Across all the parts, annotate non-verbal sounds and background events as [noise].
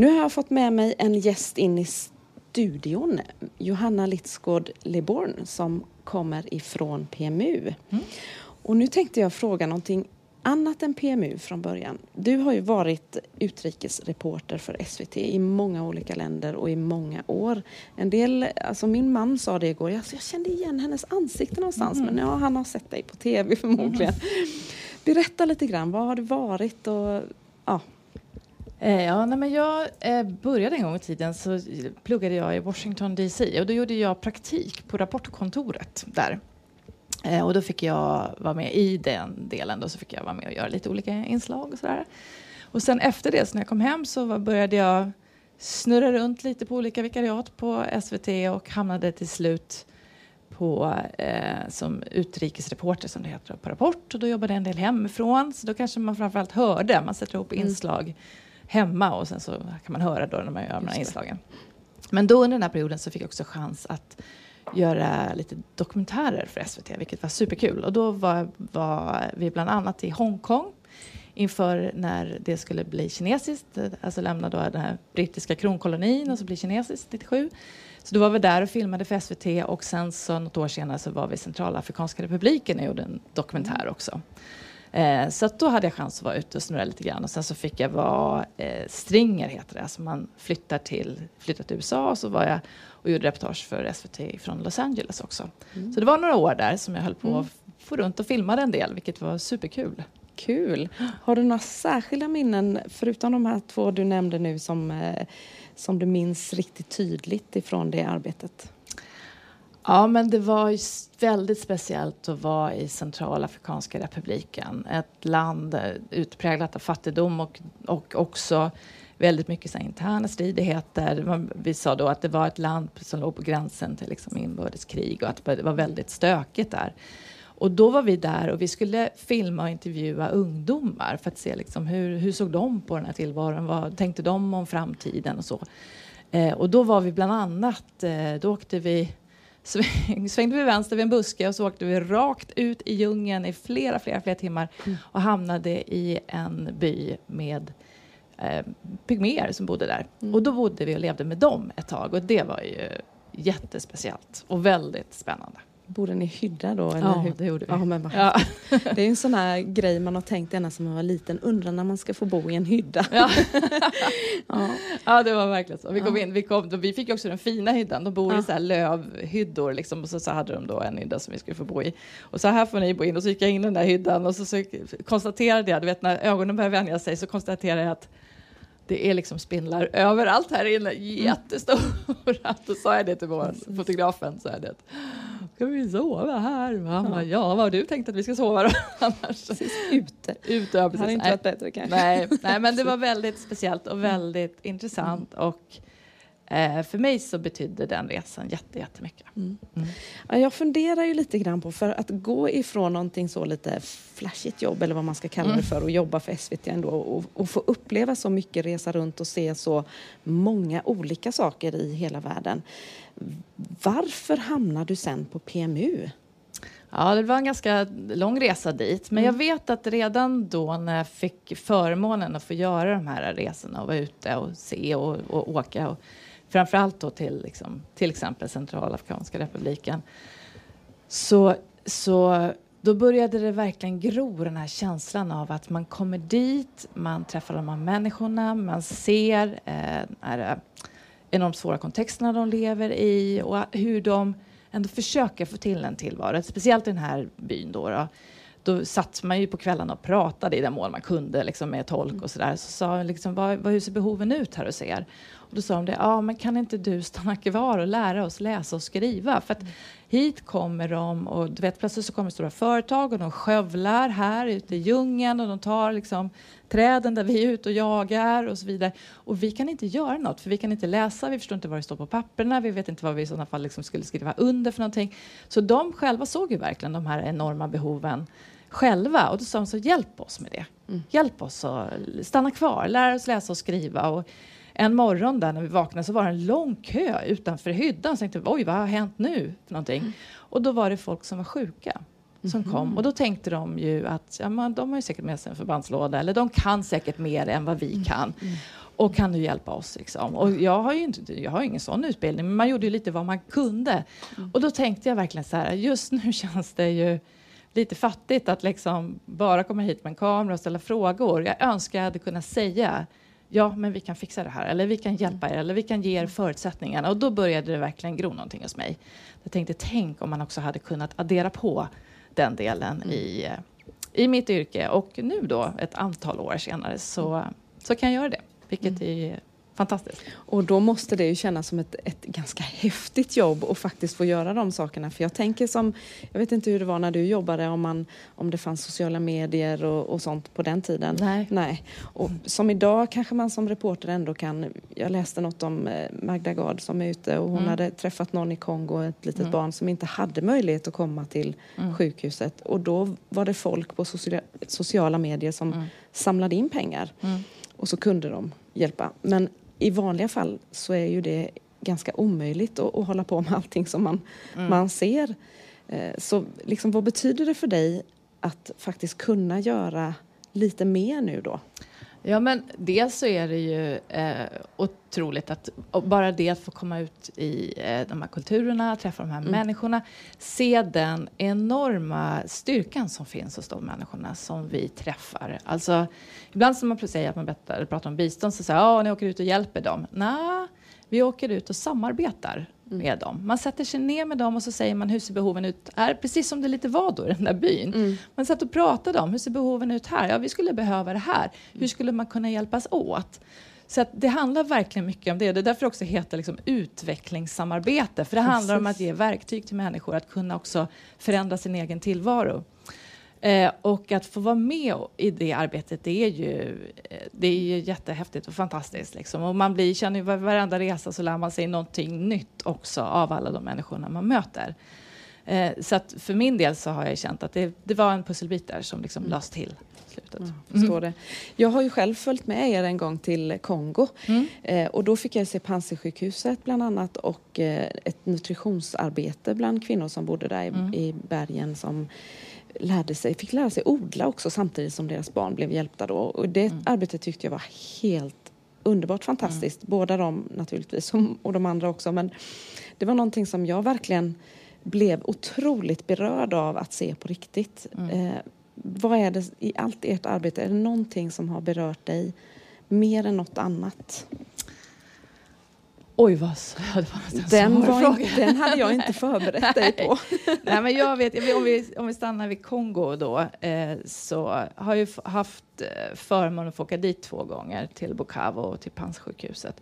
Nu har jag fått med mig en gäst in i studion, Johanna Litsgård Leborn som kommer ifrån PMU. Mm. Och nu tänkte jag fråga någonting annat än PMU från början. Du har ju varit utrikesreporter för SVT i många olika länder och i många år. En del, alltså min man sa det igår, alltså jag kände igen hennes ansikte någonstans mm. men ja, han har sett dig på TV förmodligen. Mm. Berätta lite grann, var har du varit och ja. Eh, ja, nej, men jag eh, började en gång i tiden så pluggade jag i Washington DC och då gjorde jag praktik på rapportkontoret där. Eh, och då fick jag vara med i den delen. Då så fick jag vara med och göra lite olika inslag och sådär. Och sen efter det, så när jag kom hem så började jag snurra runt lite på olika vikariat på SVT och hamnade till slut på, eh, som utrikesreporter som det heter på Rapport och då jobbade jag en del hemifrån så då kanske man framförallt hörde, man sätter ihop mm. inslag hemma och sen så kan man höra då när man gör de här inslagen. Men då under den här perioden så fick jag också chans att göra lite dokumentärer för SVT, vilket var superkul. Och då var, var vi bland annat i Hongkong inför när det skulle bli kinesiskt, alltså lämna då den här brittiska kronkolonin och så bli kinesiskt 97. Så då var vi där och filmade för SVT och sen så något år senare så var vi i Centralafrikanska republiken och gjorde en dokumentär också. Eh, så då hade jag chans att vara ute och snurra lite grann och sen så fick jag vara eh, stringer heter det, alltså man flyttar till, flyttar till USA och så var jag och gjorde reportage för SVT från Los Angeles också. Mm. Så det var några år där som jag höll på mm. att få runt och filmade en del, vilket var superkul. Kul! Har du några särskilda minnen, förutom de här två du nämnde nu, som, eh, som du minns riktigt tydligt ifrån det arbetet? Ja, men det var väldigt speciellt att vara i Centralafrikanska republiken. Ett land eh, utpräglat av fattigdom och, och också väldigt mycket så interna stridigheter. Vi sa då att det var ett land som låg på gränsen till liksom inbördeskrig och att det var väldigt stökigt där. Och då var vi där och vi skulle filma och intervjua ungdomar för att se liksom hur, hur såg de på den här tillvaron? Vad tänkte de om framtiden och så? Eh, och då var vi bland annat, eh, då åkte vi svängde vi vänster vid en buske och så åkte vi rakt ut i djungeln i flera, flera, flera timmar mm. och hamnade i en by med eh, pygméer som bodde där. Mm. Och då bodde vi och levde med dem ett tag och det var ju jättespeciellt och väldigt spännande. Bodde ni i hydda då? Eller ja, hur? det gjorde vi. Ja, men ja. Det är en sån här grej man har tänkt ända sedan man var liten. Undrar när man ska få bo i en hydda. Ja, [laughs] ja. ja det var verkligen så. Vi kom in, vi, kom, vi fick också den fina hyddan. De bor i så här lövhyddor liksom, och så, så hade de då en hydda som vi skulle få bo i. Och så här får ni bo in. Och så gick jag in i den där hyddan och så, så konstaterade jag, du vet när ögonen börjar vänja sig så konstaterade jag att det är liksom spindlar överallt här inne, jättestora. [laughs] Då sa jag det till vår fotografen, så är det ska vi sova här? Mamma, ja. ja, vad har du tänkt att vi ska sova då? [laughs] Annars? Precis, ute. ute ja, Det hade inte varit bättre kanske. Nej, nej, men det var väldigt speciellt och väldigt mm. intressant och Eh, för mig så betydde den resan jätte, jättemycket. Mm. Mm. Ja, jag funderar ju lite grann på, för att gå ifrån någonting så lite flashigt jobb eller vad man ska kalla det mm. för och jobba för SVT ändå och, och, få uppleva så mycket, resa runt och se så många olika saker i hela världen. Varför hamnade du sen på PMU? Ja, det var en ganska lång resa dit. Men mm. jag vet att redan då när jag fick förmånen att få göra de här resorna och vara ute och se och, och åka och framförallt då till liksom, till exempel Centralafrikanska republiken. Så, så då började det verkligen gro den här känslan av att man kommer dit, man träffar de här människorna, man ser eh, är enormt svåra kontexterna de lever i och hur de ändå försöker få till en tillvaro. Speciellt i den här byn då. då då satt man ju på kvällarna och pratade i den mån man kunde liksom med tolk och sådär. Så sa liksom, vad, vad, hur ser behoven ut här hos er? Och då sa de det, ja men kan inte du stanna kvar och lära oss läsa och skriva? För att hit kommer de och du vet plötsligt så kommer stora företag och de skövlar här ute i djungeln och de tar liksom träden där vi är ute och jagar och så vidare. Och vi kan inte göra något för vi kan inte läsa, vi förstår inte vad det står på papperna, vi vet inte vad vi i sådana fall liksom skulle skriva under för någonting. Så de själva såg ju verkligen de här enorma behoven själva och då sa de så hjälp oss med det. Mm. Hjälp oss att stanna kvar, lära oss läsa och skriva. Och en morgon där när vi vaknade så var det en lång kö utanför hyddan. Så tänkte, oj vad har hänt nu? För någonting. Mm. Och då var det folk som var sjuka som mm. kom. Och då tänkte de ju att ja, man, de har ju säkert med sig en förbandslåda eller de kan säkert mer än vad vi mm. kan. Mm. Och kan du hjälpa oss? Liksom? Och jag har ju inte, jag har ingen sån utbildning, men man gjorde ju lite vad man kunde. Mm. Och då tänkte jag verkligen så här, just nu [laughs] känns det ju lite fattigt att liksom bara komma hit med en kamera och ställa frågor. Jag önskar jag hade kunnat säga ja, men vi kan fixa det här, eller vi kan hjälpa er, eller vi kan ge er förutsättningarna. Och då började det verkligen gro någonting hos mig. Jag tänkte, tänk om man också hade kunnat addera på den delen mm. i, i mitt yrke. Och nu då, ett antal år senare, så, så kan jag göra det. Vilket mm. är fantastiskt. Och då måste det ju kännas som ett, ett ganska häftigt jobb att faktiskt få göra de sakerna. För jag tänker som, jag vet inte hur det var när du jobbade, om, man, om det fanns sociala medier och, och sånt på den tiden. Nej. Nej. Och som idag kanske man som reporter ändå kan, jag läste något om eh, Magda Gard som är ute och hon mm. hade träffat någon i Kongo, ett litet mm. barn som inte hade möjlighet att komma till mm. sjukhuset. Och då var det folk på sociala, sociala medier som mm. samlade in pengar. Mm. Och så kunde de hjälpa. Men i vanliga fall så är ju det ganska omöjligt att, att hålla på med allting som man, mm. man ser. Eh, så liksom, vad betyder det för dig att faktiskt kunna göra lite mer nu då? Ja, men dels så är det ju eh, otroligt att bara det att få komma ut i eh, de här kulturerna, träffa de här mm. människorna, se den enorma styrkan som finns hos de människorna som vi träffar. Alltså, ibland som man säger att man pratar om bistånd så säger ja, ni åker ut och hjälper dem. Nej, vi åker ut och samarbetar. Med dem. Man sätter sig ner med dem och så säger man hur ser behoven ut här? Precis som det lite var då i den där byn. Mm. Man satt och pratade om hur ser behoven ut här? Ja, vi skulle behöva det här. Hur skulle man kunna hjälpas åt? Så det handlar verkligen mycket om det. Det är därför det också heter liksom utvecklingssamarbete. För det Precis. handlar om att ge verktyg till människor att kunna också förändra sin egen tillvaro. Eh, och att få vara med i det arbetet, det är ju, eh, det är ju jättehäftigt och fantastiskt. Liksom. Och man blir, känner ju varenda resa så lär man sig någonting nytt också av alla de människorna man möter. Eh, så att för min del så har jag känt att det, det var en pusselbit där som liksom mm. lades till. Slutet. Mm. Mm. Det. Jag har ju själv följt med er en gång till Kongo mm. eh, och då fick jag se Panzisjukhuset bland annat och eh, ett nutritionsarbete bland kvinnor som bodde där i, mm. i bergen som lärde sig, fick lära sig odla också samtidigt som deras barn blev hjälpta då. Och det mm. arbetet tyckte jag var helt underbart fantastiskt. Mm. Båda de naturligtvis och de andra också. Men det var någonting som jag verkligen blev otroligt berörd av att se på riktigt. Mm. Eh, vad är det i allt ert arbete, är det någonting som har berört dig mer än något annat? Oj, vad [laughs] det var den, var den hade jag inte förberett dig på. [laughs] Nej, men jag vet, om, vi, om vi stannar vid Kongo då, eh, så har jag haft eh, förmånen att få åka dit två gånger, till Bukavu och till Panssjukhuset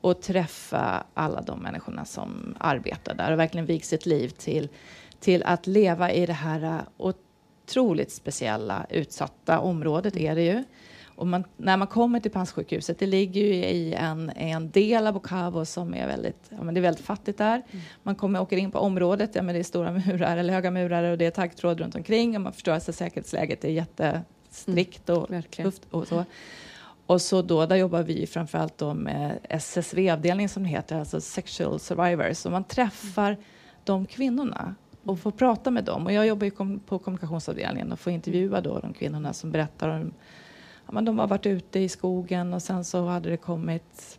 och träffa alla de människorna som arbetar där och verkligen vigt sitt liv till, till att leva i det här eh, otroligt speciella, utsatta området är det ju. Och man, när man kommer till Panssjukhuset, det ligger ju i en, en del av Bukavu som är väldigt, ja, men det är väldigt fattigt där. Mm. Man kommer, åker in på området, ja, men det är stora murar eller höga murar och det är taggtråd runt omkring och man förstår att säkerhetsläget är jättestrikt och mm, tufft och så. Och så då, där jobbar vi framförallt då med SSV-avdelningen som det heter, alltså Sexual Survivors. Och man träffar mm. de kvinnorna och får prata med dem. Och jag jobbar ju kom, på kommunikationsavdelningen och får intervjua då de kvinnorna som berättar om ja, men de har varit ute i skogen och sen så hade det kommit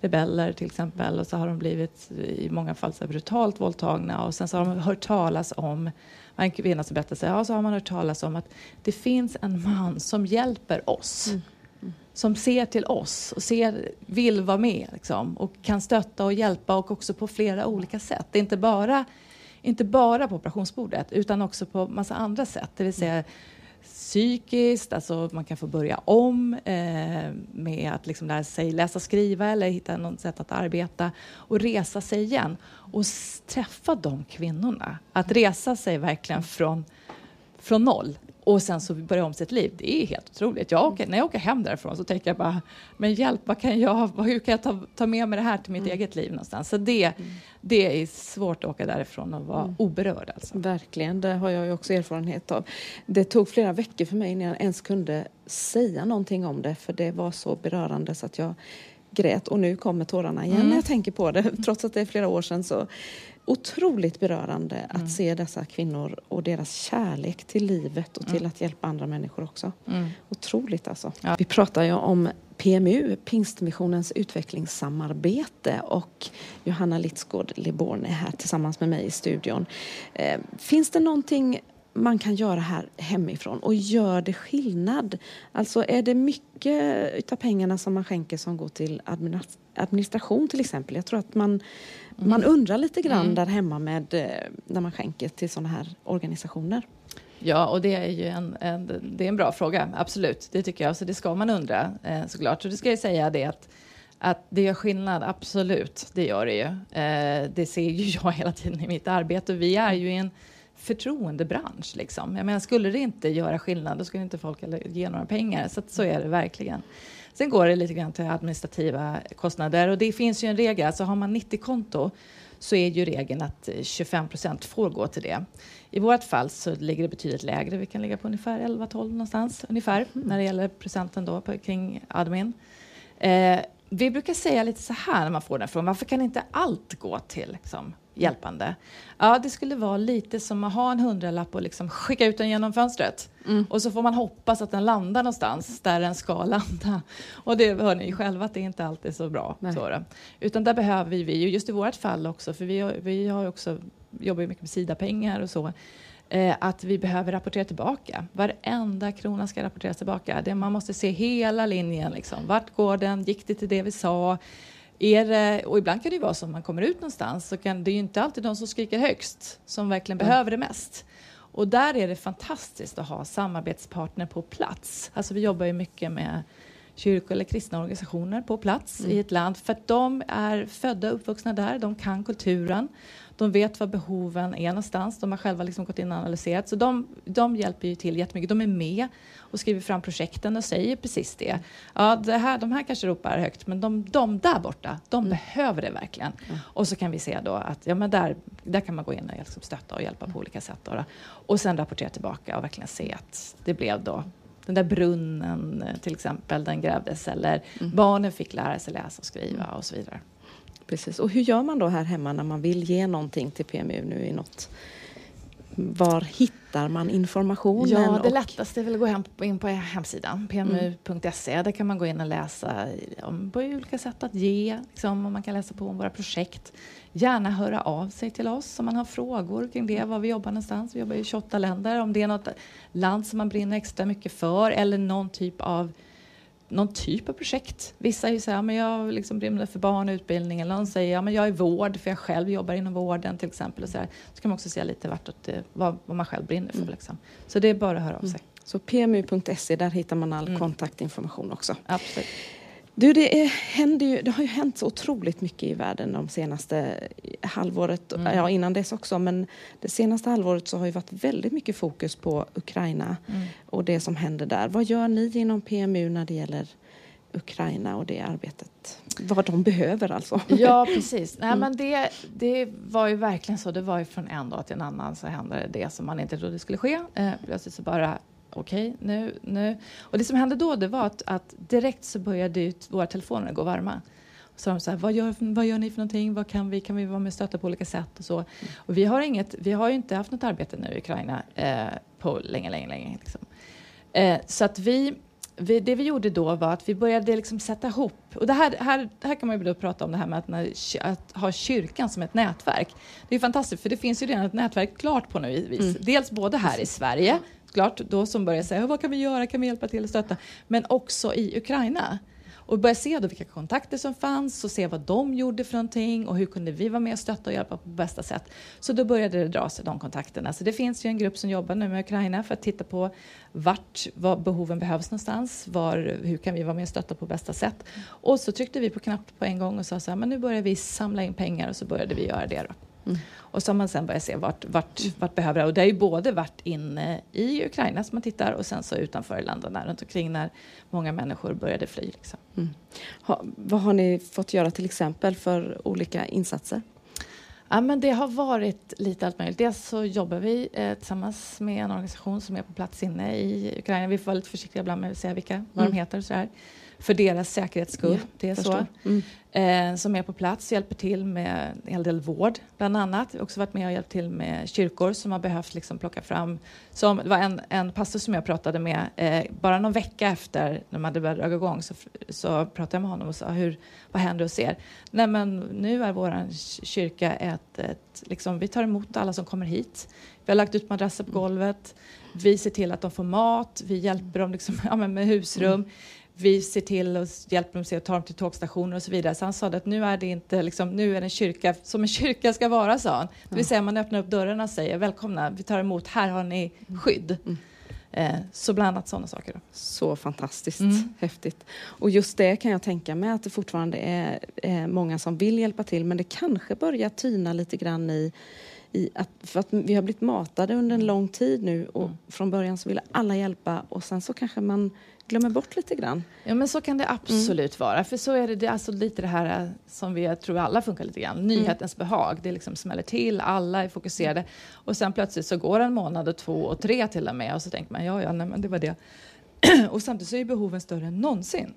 rebeller till exempel och så har de blivit i många fall så brutalt våldtagna och sen så har de hört talas om en kvinna som berättade ja, så har man hört talas om att det finns en man som hjälper oss. Mm. Mm. Som ser till oss och ser, vill vara med liksom, och kan stötta och hjälpa och också på flera olika sätt. Det är inte bara, inte bara på operationsbordet utan också på massa andra sätt. Det vill säga psykiskt, alltså man kan få börja om eh, med att liksom lära sig läsa skriva eller hitta något sätt att arbeta och resa sig igen och träffa de kvinnorna. Att resa sig verkligen från, från noll och sen så börja om sitt liv. Det är helt otroligt. Jag åker, när jag åker hem därifrån så tänker jag bara, men hjälp, vad kan jag, hur kan jag ta, ta med mig det här till mitt mm. eget liv någonstans? Så det, mm. det är svårt att åka därifrån och vara mm. oberörd. Alltså. Verkligen, det har jag ju också erfarenhet av. Det tog flera veckor för mig innan jag ens kunde säga någonting om det, för det var så berörande så att jag grät och nu kommer tårarna igen mm. när jag tänker på det. [laughs] Trots att det är flera år sedan så otroligt berörande mm. att se dessa kvinnor och deras kärlek till livet och till mm. att hjälpa andra människor också. Mm. Otroligt alltså. Ja. Vi pratar ju om PMU, Pingstmissionens utvecklingssamarbete och Johanna Litzgård Liborn är här tillsammans med mig i studion. Eh, finns det någonting man kan göra här hemifrån och gör det skillnad? Alltså är det mycket av pengarna som man skänker som går till administration till exempel? Jag tror att man, mm. man undrar lite grann mm. där hemma med eh, när man skänker till sådana här organisationer. Ja, och det är ju en, en, det är en bra fråga, absolut. Det tycker jag, så det ska man undra eh, såklart. Så det ska jag säga det att att det gör skillnad, absolut, det gör det ju. Eh, det ser ju [laughs] jag hela tiden i mitt arbete. Vi är ju i en förtroendebransch. Liksom. Jag menar, skulle det inte göra skillnad, då skulle inte folk ge några pengar. Så, så är det verkligen. Sen går det lite grann till administrativa kostnader och det finns ju en regel, alltså har man 90-konto så är ju regeln att 25 procent får gå till det. I vårt fall så ligger det betydligt lägre. Vi kan ligga på ungefär 11-12 någonstans ungefär mm. när det gäller procenten då på, kring admin. Eh, vi brukar säga lite så här när man får den frågan, varför kan inte allt gå till liksom, hjälpande? Ja, det skulle vara lite som att ha en hundralapp och liksom skicka ut den genom fönstret. Mm. Och så får man hoppas att den landar någonstans där den ska landa. Och det hör ni ju själva att det inte alltid är så bra. Så Utan där behöver vi, just i vårt fall också, för vi, vi har också, jobbar ju mycket med Sida-pengar och så, eh, att vi behöver rapportera tillbaka. Varenda krona ska rapporteras tillbaka. Det, man måste se hela linjen. Liksom. Vart går den? Gick det till det vi sa? Är det, och ibland kan det ju vara så att man kommer ut någonstans så kan det är ju inte alltid de som skriker högst som verkligen mm. behöver det mest. Och där är det fantastiskt att ha samarbetspartner på plats. Alltså vi jobbar ju mycket med kyrkor eller kristna organisationer på plats mm. i ett land för att de är födda och uppvuxna där, de kan kulturen de vet var behoven är någonstans. De har själva liksom gått in och analyserat. Så de, de hjälper ju till jättemycket. De är med och skriver fram projekten och säger precis det. Ja, det här, de här kanske ropar högt, men de, de där borta, de mm. behöver det verkligen. Mm. Och så kan vi se då att ja, men där, där kan man gå in och liksom stötta och hjälpa på olika sätt. Då, Och sen rapportera tillbaka och verkligen se att det blev då den där brunnen till exempel, den grävdes eller mm. barnen fick lära sig läsa och skriva och så vidare. Precis. Och hur gör man då här hemma när man vill ge någonting till PMU nu i något var hittar man informationen? Ja, det lättaste är väl att gå hem, in på hemsidan, pmu.se. Mm. Där kan man gå in och läsa om på olika sätt att ge, liksom, och man kan läsa på om våra projekt. Gärna höra av sig till oss om man har frågor kring det, var vi jobbar någonstans. Vi jobbar i 28 länder. Om det är något land som man brinner extra mycket för eller någon typ av någon typ av projekt. Vissa säger så men jag liksom brinner för barn och utbildning. Eller någon säger ja, men jag är vård, för jag själv jobbar inom vården till exempel. Och så, här. så kan man också se lite vartåt, vad, vad man själv brinner för. Mm. Liksom. Så det är bara att höra av sig. Mm. Så pmu.se, där hittar man all mm. kontaktinformation också. Absolut. Du, det, är, händer ju, det har ju hänt så otroligt mycket i världen de senaste halvåret, mm. ja innan dess också, men det senaste halvåret så har ju varit väldigt mycket fokus på Ukraina mm. och det som händer där. Vad gör ni inom PMU när det gäller Ukraina och det arbetet? Vad de behöver alltså? Ja, precis. Nej, mm. men det, det var ju verkligen så. Det var ju från en dag till en annan så hände det som man inte trodde skulle ske. Eh, plötsligt så bara okej, okay, nu, nu. Och det som hände då det var att, att direkt så började ut våra telefoner gå varma. Så de så här, vad gör, vad gör ni för någonting? Vad kan vi? Kan vi vara med och stötta på olika sätt? Och så. Mm. Och vi har, inget, vi har ju inte haft något arbete nu i Ukraina eh, på länge, länge, länge. Liksom. Eh, så att vi, vi, det vi gjorde då var att vi började liksom sätta ihop, och det här, här, här kan man ju då prata om det här med att, när, att ha kyrkan som ett nätverk. Det är fantastiskt, för det finns ju redan ett nätverk klart på något vis. Mm. Dels både här i Sverige, såklart, då som börjar säga vad kan vi göra, kan vi hjälpa till och stötta, men också i Ukraina och börja se då vilka kontakter som fanns och se vad de gjorde för någonting och hur kunde vi vara med och stötta och hjälpa på bästa sätt. Så då började det dra sig de kontakterna. Så det finns ju en grupp som jobbar nu med Ukraina för att titta på vart var behoven behövs någonstans, var, hur kan vi vara med och stötta på bästa sätt. Och så tryckte vi på knapp på en gång och sa så här, men nu börjar vi samla in pengar och så började vi göra det då. Mm. Och så har man sen börjat se vart, vart, vart behöver det. Och det har ju både varit inne i Ukraina som man tittar och sen så utanför länderna runt omkring när många människor började fly. Liksom. Mm. Ha, vad har ni fått göra till exempel för olika insatser? Ja, men det har varit lite allt möjligt. Dels så jobbar vi eh, tillsammans med en organisation som är på plats inne i Ukraina. Vi får vara lite försiktiga ibland med att säga vilka, vad mm. de heter och så här för deras säkerhets skull. Ja, det är förstår. så. Mm. Eh, som är på plats, hjälper till med en hel del vård bland annat. Jag har också varit med och hjälpt till med kyrkor som har behövt liksom plocka fram. Som, det var en, en pastor som jag pratade med eh, bara någon vecka efter när de hade börjat dra igång så, så pratade jag med honom och sa hur, vad händer hos er? Nej men nu är vår kyrka ett, ett liksom, vi tar emot alla som kommer hit. Vi har lagt ut madrasser på golvet. Vi ser till att de får mat. Vi hjälper dem liksom, [laughs] ja, med husrum. Vi ser till och hjälper dem att ta dem till tågstationer och så vidare. Så han sa att nu är det inte liksom, nu är det en kyrka som en kyrka ska vara, sa han. Det vill säga man öppnar upp dörrarna och säger välkomna, vi tar emot, här har ni skydd. Mm. Eh, så bland annat sådana saker. Då. Så fantastiskt Mm. häftigt. Och just det kan jag tänka mig att det fortfarande är, är många som vill hjälpa till men det kanske börjar tyna lite grann i, i att, för att vi har blivit matade under en lång tid nu och Mm. från början så ville alla hjälpa och sen så kanske man glömmer bort lite grann. Ja men så kan det absolut vara. För så är det, det är alltså lite det här eh, som vi jag tror alla funkar lite grann. Nyhetens behag. Det liksom smäller till, alla är fokuserade. Och sen plötsligt så går en månad och två och tre till och med och så tänker man ja ja nej, men det var det. [clears throat] och samtidigt så är behoven större än någonsin.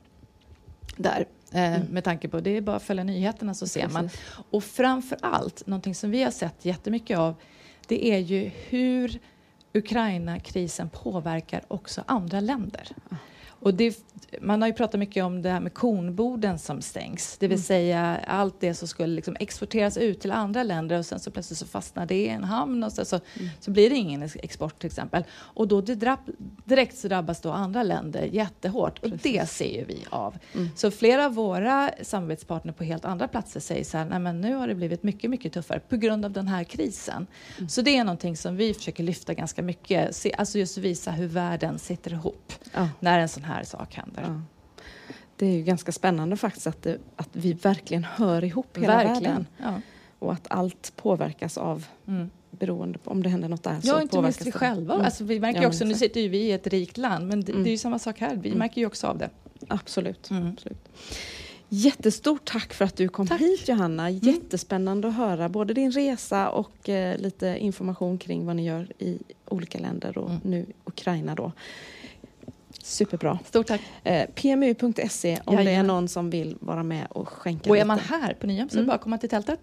Där. Eh, Med tanke på det är bara att följa nyheterna så ser man. Och framför allt, någonting som vi har sett jättemycket av, det är ju hur Ukraina-krisen påverkar också andra länder. Och det, man har ju pratat mycket om det här med kornborden som stängs, det vill säga allt det som skulle liksom exporteras ut till andra länder och sen så plötsligt så fastnar det i en hamn och så, så, så blir det ingen ex- export till exempel. Och då direkt så drabbas då andra länder jättehårt och det ser ju vi av. Så flera av våra samarbetspartner på helt andra platser säger så här, nej men nu har det blivit mycket, mycket tuffare på grund av den här krisen. Så det är någonting som vi försöker lyfta ganska mycket, se, alltså just visa hur världen sitter ihop Ja. när en sån här sak händer. Ja. Det är ju ganska spännande faktiskt att, det, att vi verkligen hör ihop hela världen Verkligen. Ja. och att allt påverkas av Mm. beroende på om det händer något där. så Ja, inte minst vi det. själva. Mm. Alltså, vi märker Ja, också, nu sitter ju vi i ett rikt land, men det, Mm. det är ju samma sak här. Vi Mm. märker ju också av det. Absolut. Mm. Absolut. Jättestort tack för att du kom Tack. hit Johanna. Jättespännande att höra både din resa och eh, lite information kring vad ni gör i olika länder och Mm. nu Ukraina då. Superbra. Stort tack. Eh, PMU.se om det är någon som vill vara med och skänka Och är lite. man här på Nyhem så är Mm. bara att komma till tältet.